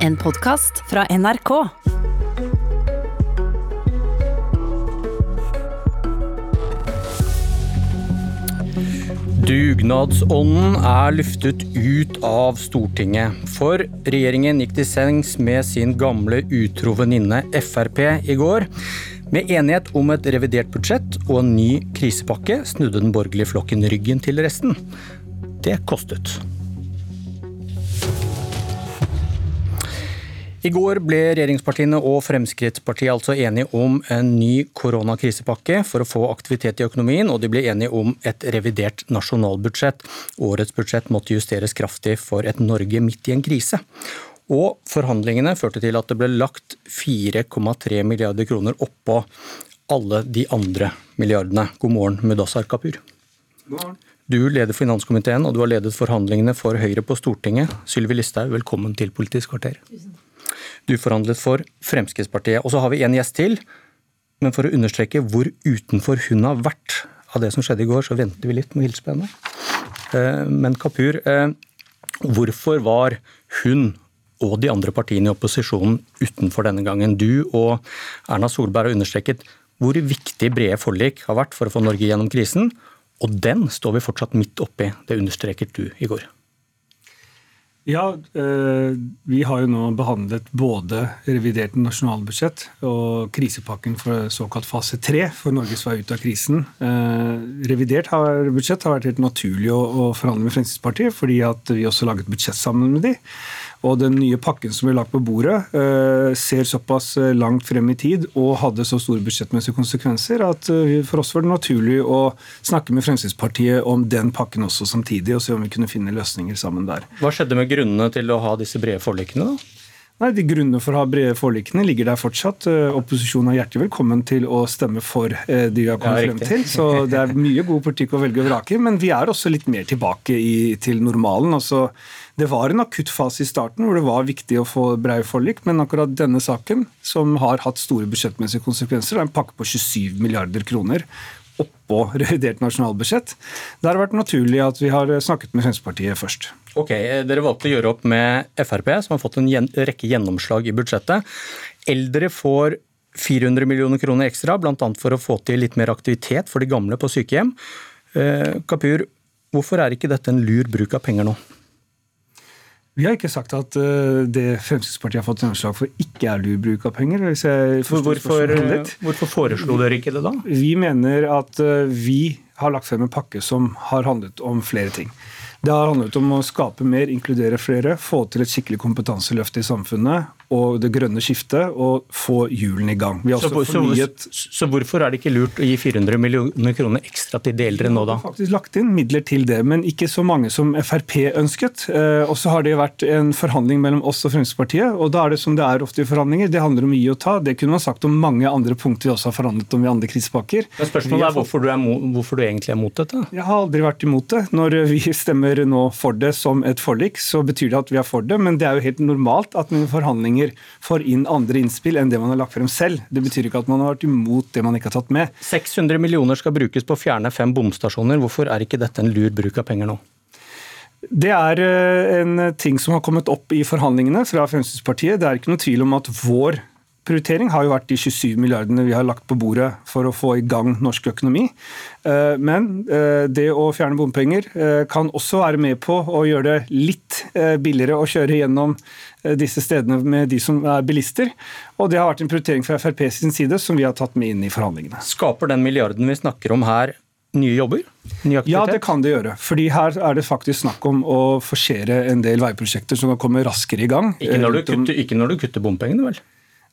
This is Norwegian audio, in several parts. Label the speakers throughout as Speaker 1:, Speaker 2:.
Speaker 1: En podkast fra NRK.
Speaker 2: Dugnadsånden er luftet ut av Stortinget. For regjeringen gikk til sengs med sin gamle utro venninne Frp i går. Med enighet om et revidert budsjett og en ny krisepakke snudde den borgerlige flokken ryggen til resten. Det kostet. I går ble regjeringspartiene og Fremskrittspartiet altså enige om en ny koronakrisepakke for å få aktivitet i økonomien, og de ble enige om et revidert nasjonalbudsjett. Årets budsjett måtte justeres kraftig for et Norge midt i en krise. Og forhandlingene førte til at det ble lagt 4,3 milliarder kroner oppå alle de andre milliardene. God morgen, Mudassar Kapur. God morgen. Du leder finanskomiteen, og du har ledet forhandlingene for Høyre på Stortinget. Sylvi Listhaug, velkommen til Politisk kvarter. Tusen takk. Du forhandlet for Fremskrittspartiet. Og så har vi en gjest til. Men for å understreke hvor utenfor hun har vært av det som skjedde i går, så venter vi litt med å hilse på henne. Eh, men Kapur, eh, hvorfor var hun og de andre partiene i opposisjonen utenfor denne gangen? Du og Erna Solberg har understreket hvor viktig brede forlik har vært for å få Norge gjennom krisen. Og den står vi fortsatt midt oppi. Det understreket du i går.
Speaker 3: Ja, eh, vi har jo nå behandlet både revidert nasjonalbudsjett og krisepakken for såkalt fase tre for Norges vei ut av krisen. Eh, revidert budsjett har vært helt naturlig å forhandle med Fremskrittspartiet, fordi at vi også laget budsjett sammen med de. Og den nye pakken som ble lagt på bordet, eh, ser såpass eh, langt frem i tid og hadde så store budsjettmessige konsekvenser at eh, for oss var det naturlig å snakke med Fremskrittspartiet om den pakken også samtidig, og se om vi kunne finne løsninger sammen der.
Speaker 2: Hva skjedde med grunnene til å ha disse brede forlikene, da?
Speaker 3: Nei, De grunnene for å ha brede forlikene ligger der fortsatt. Opposisjonen er hjertelig velkommen til å stemme for de vi har kommet ja, frem til. Så det er mye god politikk å velge og vrake. Men vi er også litt mer tilbake i, til normalen. Altså, det var en akutt fase i starten hvor det var viktig å få brei forlik, men akkurat denne saken, som har hatt store budsjettmessige konsekvenser, er en pakke på 27 milliarder kroner oppå revidert nasjonalbudsjett. Det har vært naturlig at vi har snakket med Fremskrittspartiet først.
Speaker 2: Ok, Dere valgte å gjøre opp med Frp, som har fått en rekke gjennomslag i budsjettet. Eldre får 400 millioner kroner ekstra, bl.a. for å få til litt mer aktivitet for de gamle på sykehjem. Eh, Kapur, hvorfor er ikke dette en lur bruk av penger nå?
Speaker 3: Vi har ikke sagt at uh, det Fremskrittspartiet har fått gjennomslag for, ikke er lur bruk av penger.
Speaker 2: hvorfor, eh, hvorfor foreslo dere ikke det da?
Speaker 3: Vi mener at uh, vi har lagt frem en pakke som har handlet om flere ting. Det har handlet om å skape mer, inkludere flere, få til et skikkelig kompetanseløft i samfunnet og det grønne skiftet, og få hjulene i gang.
Speaker 2: Så, fornyet... så, så, hvorfor er det ikke lurt å gi 400 millioner kroner ekstra til de eldre nå, da?
Speaker 3: Vi har faktisk lagt inn midler til det, men ikke så mange som Frp ønsket. Eh, og så har det vært en forhandling mellom oss og Fremskrittspartiet, og da er det som det er ofte i forhandlinger, det handler om å gi og ta. Det kunne man sagt om mange andre punkter vi også har forhandlet om i andre krisepakker.
Speaker 2: Men spørsmålet er hvorfor du, er hvorfor du egentlig er mot dette?
Speaker 3: Jeg har aldri vært imot det. Når vi stemmer nå for det som et forlik, så betyr det at vi er for det. Men det er jo helt normalt at man i forhandlinger får inn andre innspill enn det man har lagt frem selv. Det betyr ikke at man har vært imot det man ikke har tatt med.
Speaker 2: 600 millioner skal brukes på å fjerne fem bomstasjoner. Hvorfor er ikke dette en lur bruk av penger nå?
Speaker 3: Det er eh, en ting som har kommet opp i forhandlingene fra Fremskrittspartiet. Det er ikke noe tvil om at vår prioritering har jo vært de 27 milliardene vi har lagt på bordet for å få i gang norsk økonomi. Eh, men eh, det å fjerne bompenger eh, kan også være med på å gjøre det litt billigere å kjøre gjennom disse stedene med de som er bilister. Og det har vært en prioritering fra Frp sin side som vi har tatt med inn i forhandlingene.
Speaker 2: Skaper den milliarden vi snakker om her nye jobber?
Speaker 3: Ny ja, det kan det gjøre. Fordi her er det faktisk snakk om å forsere en del veiprosjekter som kan komme raskere i gang.
Speaker 2: Ikke når du kutter, ikke når du kutter bompengene, vel?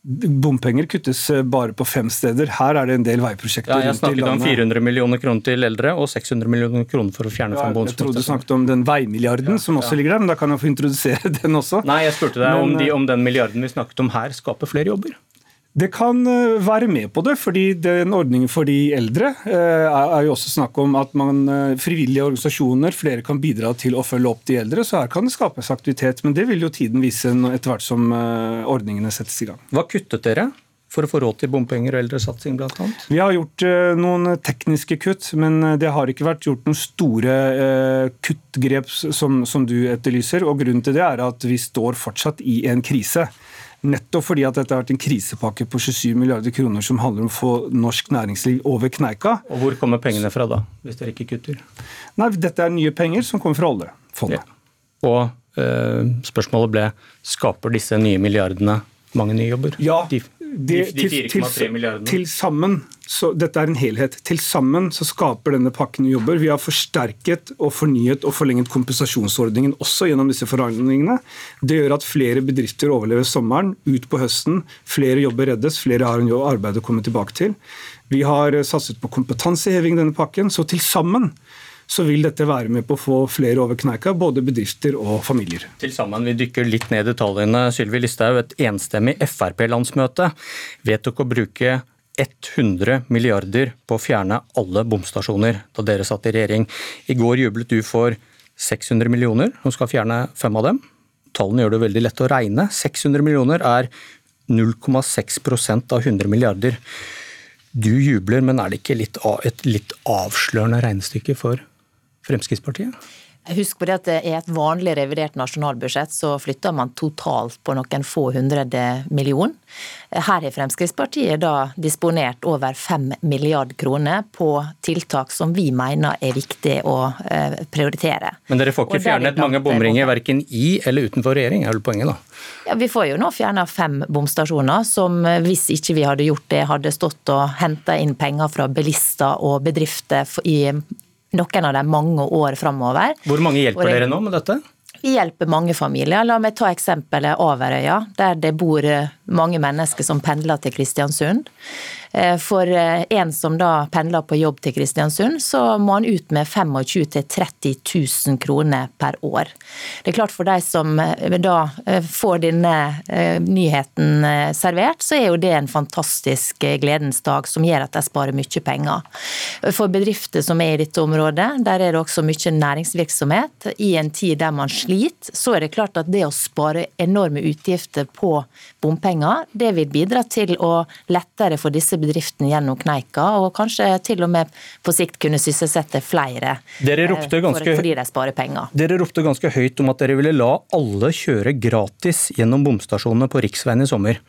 Speaker 3: Bompenger kuttes eh, bare på fem steder. Her er det en del veiprosjekter.
Speaker 2: Ja, jeg snakket om 400 millioner kroner til eldre og 600 millioner kroner for å fjerne ja,
Speaker 3: Jeg trodde du snakket om den veimilliarden ja, som også ja. ligger der, men da kan jeg få introdusere den også.
Speaker 2: Nei, jeg spurte deg men, om, de, om den milliarden vi snakket om her skaper flere jobber.
Speaker 3: Det kan eh, være med på det, fordi den ordningen for de eldre eh, er jo også snakk om at man, eh, frivillige organisasjoner, flere kan bidra til å følge opp de eldre. Så her kan det skapes aktivitet, men det vil jo tiden vise etter hvert som ordningene settes i gang.
Speaker 2: Hva kuttet dere for å få råd til bompenger og eldresatsing bl.a.?
Speaker 3: Vi har gjort noen tekniske kutt, men det har ikke vært gjort noen store kuttgrep som, som, du etterlyser. og Grunnen til det er at vi står fortsatt i en krise. Nettopp fordi at dette har vært en krisepakke på 27 milliarder kroner som handler om å få norsk næringsliv over kneika.
Speaker 2: Og Hvor kommer pengene fra da, hvis dere ikke kutter?
Speaker 3: Nei, Dette er nye penger som kommer fra oljefondet. Ja.
Speaker 2: Og uh, spørsmålet ble skaper disse nye milliardene mange nye jobber?
Speaker 3: Ja, de, de, de 4,3 milliardene. Til sammen, så Dette er en helhet. Til sammen så skaper denne pakken jobber. Vi har forsterket og fornyet og forlenget kompensasjonsordningen også gjennom disse forhandlingene. Det gjør at flere bedrifter overlever sommeren, ut på høsten. Flere jobber reddes, flere har en jobb, arbeid å komme tilbake til. Vi har satset på kompetanseheving i denne pakken. Så til sammen så vil dette være med på å få flere over kneika, både bedrifter og familier.
Speaker 2: Til sammen, Vi dykker litt ned i detaljene. Sylvi Listhaug, et enstemmig Frp-landsmøte vedtok å bruke 100 milliarder på å fjerne alle bomstasjoner da dere satt i regjering. I går jublet du for 600 millioner og skal fjerne fem av dem. Tallene gjør det veldig lett å regne. 600 millioner er 0,6% av 100 milliarder. Du jubler, men er det ikke litt, et litt avslørende regnestykke for Fremskrittspartiet?
Speaker 4: Husk på det at I et vanlig revidert nasjonalbudsjett så flytter man totalt på noen få hundrede million. Her har Fremskrittspartiet da disponert over fem milliard kroner på tiltak som vi mener er viktig å eh, prioritere.
Speaker 2: Men dere får ikke fjernet mange bomringer verken i eller utenfor regjering, er vel poenget da?
Speaker 4: Ja, Vi får jo nå fjerna fem bomstasjoner, som eh, hvis ikke vi hadde gjort det, hadde stått og henta inn penger fra bilister og bedrifter i noen av dem mange år framover.
Speaker 2: Hvor mange hjelper dere nå med dette?
Speaker 4: Vi hjelper mange familier. La meg ta eksempelet Averøya, der det bor eh, mange mennesker som pendler til Kristiansund. Eh, for eh, en som da pendler på jobb til Kristiansund, så må han ut med 25 000-30 000 kroner per år. Det er klart For de som eh, da får denne nyheten servert, så er jo det en fantastisk gledens dag som gjør at de sparer mye penger. For bedrifter som er i dette området, der er det også mye næringsvirksomhet. I en tid der man sliter, så er det klart at det å spare enorme utgifter på bompenger, det vil bidra til å lettere for disse bedriftene gjennom kneika, og kanskje til og med på sikt kunne sysselsette flere.
Speaker 2: Dere ropte
Speaker 4: eh, ganske, fordi de sparer penger.
Speaker 2: Dere ropte ganske høyt om at dere ville la alle kjøre gratis gjennom bomstasjonene på riksveien i sommer.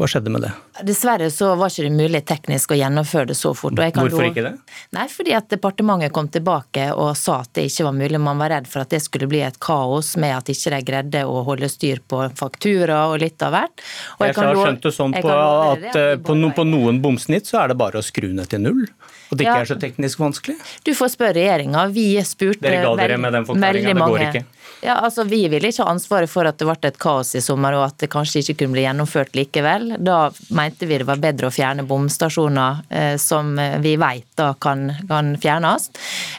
Speaker 2: Hva skjedde med det?
Speaker 4: Dessverre så var ikke det mulig teknisk å gjennomføre det så fort.
Speaker 2: Hvorfor ikke det?
Speaker 4: Nei, fordi at departementet kom tilbake og sa at det ikke var mulig. Man var redd for at det skulle bli et kaos med at ikke de greide å holde styr på faktura og litt av hvert.
Speaker 2: Og jeg, jeg har skjønt det sånn på at, at på, no, på, noen bomsnitt så er det bare å skru ned til null? Og det ikke ja, er så teknisk vanskelig?
Speaker 4: Du får spørre regjeringa. Vi spurte
Speaker 2: Dere ga dere med den forklaringa, det går ikke?
Speaker 4: Ja, altså Vi ville ikke ha ansvaret for at det ble et kaos i sommer og at det kanskje ikke kunne bli gjennomført likevel. Da mente vi det var bedre å fjerne bomstasjoner eh, som vi vet da kan, kan, fjernes.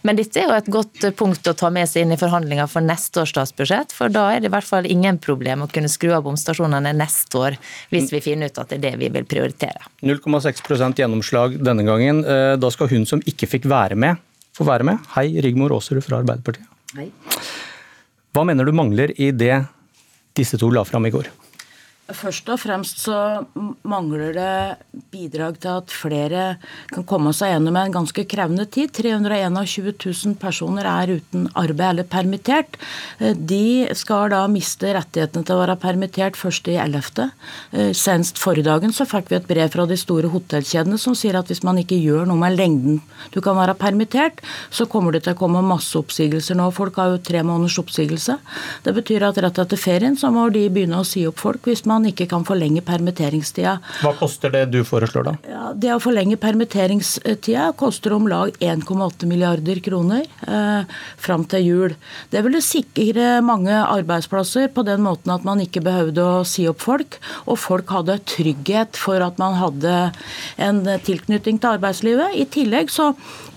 Speaker 4: Men dette er jo et godt punkt å ta med seg inn i forhandlinger for neste års statsbudsjett. For da er det i hvert fall ingen problem å kunne skru av bomstasjonene neste år, hvis vi finner ut at det er det vi vil prioritere.
Speaker 2: 0,6 gjennomslag denne gangen. Eh, da skal hun som ikke fikk være med, få være med. Hei, Rigmor Aasrud fra Arbeiderpartiet. Hei. Hva mener du mangler i det disse to la fram i går?
Speaker 5: Først og fremst så mangler det bidrag til at flere kan komme seg gjennom en ganske krevende tid. 321 000 personer er uten arbeid eller permittert. De skal da miste rettighetene til å være permittert først i 11. Senest forrige dagen så fikk vi et brev fra de store hotellkjedene som sier at hvis man ikke gjør noe med lengden du kan være permittert, så kommer det til å komme masse oppsigelser nå. Folk har jo tre måneders oppsigelse. Det betyr at rett etter ferien så må de begynne å si opp folk hvis man man ikke kan forlenge permitteringstida.
Speaker 2: Hva koster det du foreslår da?
Speaker 5: Ja, det å forlenge permitteringstida koster om lag 1,8 milliarder kroner eh, fram til jul. Det ville sikre mange arbeidsplasser på den måten at man ikke behøvde å si opp folk, og folk hadde trygghet for at man hadde en tilknytning til arbeidslivet. I tillegg så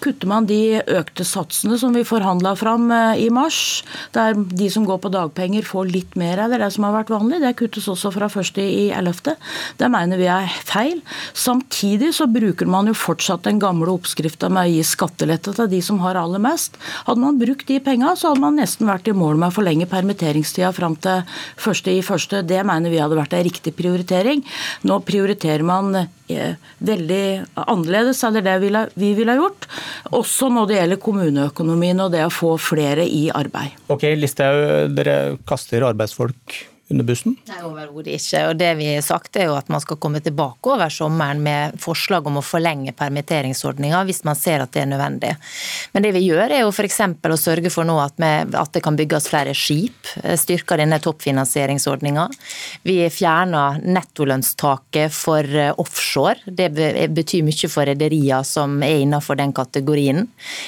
Speaker 5: kutter man de økte satsene som vi forhandla fram eh, i mars, der de som går på dagpenger får litt mer av det som har vært vanlig. Det kuttes også fra 1.11. Det mener vi er feil. Samtidig så bruker man jo fortsatt den gamle oppskrifta med å gi skattelette til de som har aller mest. Hadde man brukt de penga, så hadde man nesten vært i mål med å forlenge permitteringstida fram til 1.1. Det mener vi hadde vært en riktig prioritering. Nå prioriterer man eh, veldig annerledes enn det vi ville gjort. Også når det gjelder kommuneøkonomien og det å få flere i arbeid.
Speaker 2: Ok, Listhaug, dere kaster arbeidsfolk under bussen?
Speaker 4: Nei, overhodet ikke. Og det vi har sagt er jo at man skal komme tilbake over sommeren med forslag om å forlenge permitteringsordninga hvis man ser at det er nødvendig. Men det vi gjør er jo f.eks. å sørge for nå at, at, det kan bygges flere skip. Styrker denne toppfinansieringsordninga. Vi fjerner nettolønnstaket for eh, offshore. Det betyr mye for rederier som er innenfor den kategorien.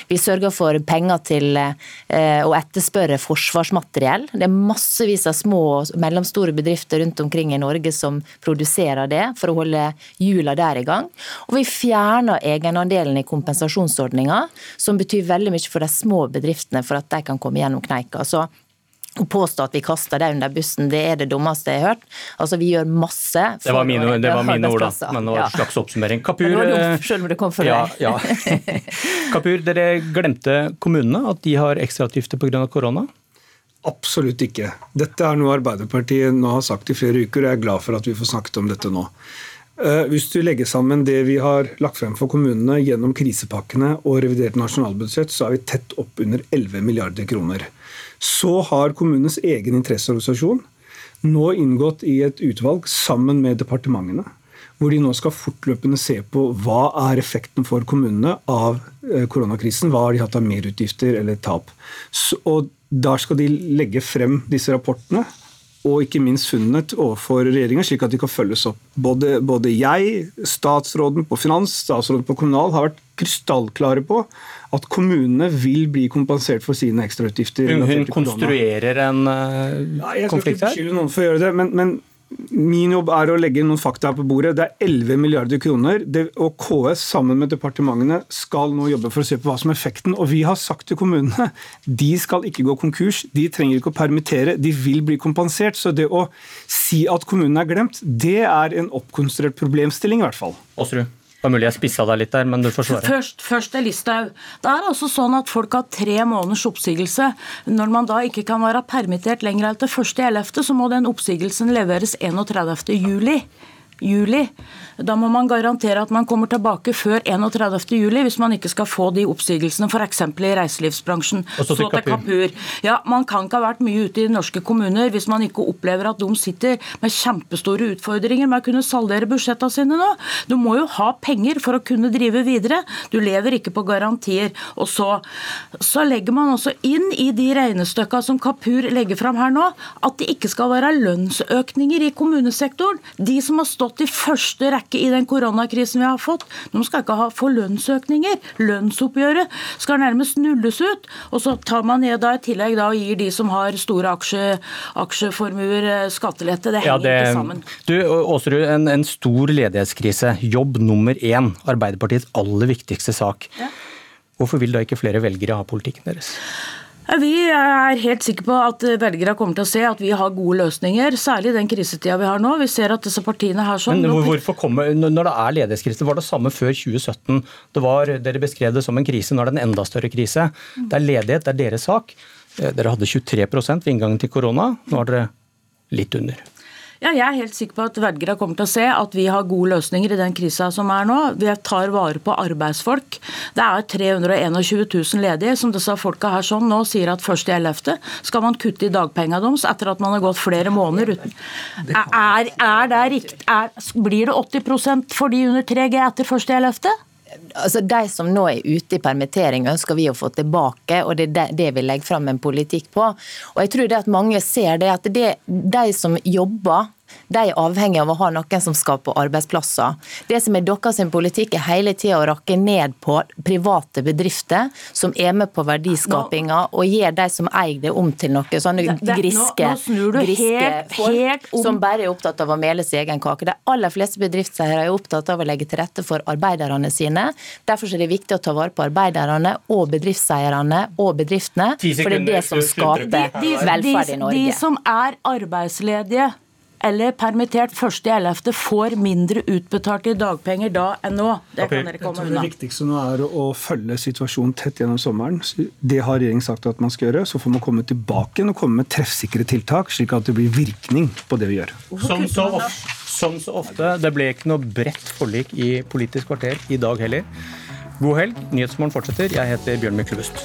Speaker 4: Vi sørger for penger til eh, å etterspørre forsvarsmateriell. Det er massevis av små og mellomstore bedrifter rundt omkring i Norge som produserer det, for å holde hjula der i gang. Og vi fjerner egenandelen i kompensasjonsordninga, som betyr veldig mye for de små bedriftene, for at de kan komme gjennom kneika. Så å påstå at vi kaster det under bussen, det er det dummeste jeg har hørt. Altså, Vi gjør masse.
Speaker 2: det var mine, det var mine ord, da. Men det var en slags oppsummering. Kapur,
Speaker 4: dumt, selv om det kom fra
Speaker 2: ja, ja. Kapur, dere glemte kommunene, at de har ekstrautgifter pga. korona?
Speaker 3: Absolutt ikke. Dette er noe Arbeiderpartiet nå har sagt i flere uker, og jeg er glad for at vi får snakket om dette nå. Eh, hvis du legger sammen det vi har lagt frem for kommunene gjennom krisepakkene og revidert nasjonalbudsjett, så er vi tett opp under 11 milliarder kroner. Så har kommunenes egen interesseorganisasjon nå inngått i et utvalg sammen med departementene hvor de nå skal fortløpende se på hva er effekten for kommunene av eh, koronakrisen. Hva har de hatt av merutgifter eller tap. Så, og Der skal de legge frem disse rapportene og ikke minst funnene overfor regjeringa, slik at de kan følges opp. Både, både, jeg, statsråden på finans, statsråden på kommunal har vært krystallklare på at kommunene vil bli kompensert for sine ekstrautgifter.
Speaker 2: Hun, hun konstruerer en uh, ja, konflikt
Speaker 3: her? Jeg skal ikke beskylde noen for å gjøre det, men, men Min jobb er å legge noen fakta på bordet. Det er 11 milliarder kroner. Det, og KS sammen med departementene skal nå jobbe for å se på hva som er effekten. Og vi har sagt til kommunene de skal ikke gå konkurs. De trenger ikke å permittere. De vil bli kompensert. Så det å si at kommunene er glemt, det er en oppkonstruert problemstilling i hvert fall.
Speaker 2: Åsrud? Det var mulig jeg spissa deg litt der, men du får svare.
Speaker 5: Først, først er Listhaug. Det er altså sånn at folk har tre måneders oppsigelse. Når man da ikke kan være permittert lenger enn til 1.11., så må den oppsigelsen leveres 31. juli. Da må man garantere at man kommer tilbake før 31. juli, hvis man ikke skal få de oppsigelsene f.eks. i reiselivsbransjen.
Speaker 2: Og så til Kapur.
Speaker 5: Ja, Man kan ikke ha vært mye ute i norske kommuner hvis man ikke opplever at de sitter med kjempestore utfordringer med å kunne saldere budsjettene sine nå. Du må jo ha penger for å kunne drive videre. Du lever ikke på garantier. Og så, så legger man også inn i de regnestykkene som Kapur legger fram her nå, at det ikke skal være lønnsøkninger i kommunesektoren. De som har stått i første rekke i den koronakrisen vi har fått. De skal ikke ha, få lønnsøkninger. Lønnsoppgjøret skal nærmest nulles ut. Og så tar man ned da i tillegg da og gir de som har store aksje, aksjeformuer, eh, skattelette. Det henger ja, det, ikke sammen.
Speaker 2: Du, Åsrud, en, en, stor ledighetskrise. Jobb nummer én. Arbeiderpartiets aller viktigste sak. Ja. Hvorfor vil da ikke flere velgere ha politikken deres?
Speaker 5: Vi er helt sikre på at velgere kommer til å se at vi har gode løsninger, særlig i den krisetida vi har nå. Vi ser at disse partiene her sånn...
Speaker 2: Men hvorfor komme, Når det er ledighetskrise, var det samme før 2017. Det var, dere beskrev det som en krise, nå er det en enda større krise. Det er ledighet, det er deres sak. Eh, dere hadde 23 ved inngangen til korona, nå har dere litt under.
Speaker 5: Ja, jeg er helt sikker på at velgere kommer til å se at vi har gode løsninger i den krisa som er nå. Vi tar vare på arbeidsfolk. Det er 321 000 ledige, som disse folka her sånn nå sier at først i 11. skal man kutte i dagpengene deres etter at man har gått flere måneder uten. Er, er det riktig? Er, blir det 80% for de under 3G etter først i 11.?
Speaker 4: Altså, De som nå er ute i permittering, ønsker vi å få tilbake, og det er det vi legger fram en politikk på. Og jeg tror det at Mange ser det at det, de som jobber de er avhengig av å ha noen som skaper arbeidsplasser. Det som er deres politikk, er hele tida å rakke ned på private bedrifter som er med på verdiskapinga, og gjør de som eier det, om til noe sånne griske, griske folk som bare er opptatt av å mele sin egen kake. De aller fleste bedriftseiere er opptatt av å legge til rette for arbeiderne sine. Derfor er det viktig å ta vare på arbeiderne og bedriftseierne og bedriftene, for det er det som skaper velferd i Norge.
Speaker 5: De som er arbeidsledige eller permittert 1.11. får mindre utbetalt i dagpenger da enn nå. Det kan dere komme unna.
Speaker 3: Det viktigste nå er å følge situasjonen tett gjennom sommeren. Det har regjeringen sagt at man skal gjøre. Så får man komme tilbake igjen og komme med treffsikre tiltak, slik at det blir virkning på det vi gjør.
Speaker 2: Som så, som så ofte, det ble ikke noe bredt forlik i Politisk kvarter i dag heller. God helg. Nyhetsmorgen fortsetter. Jeg heter Bjørn Myklebust.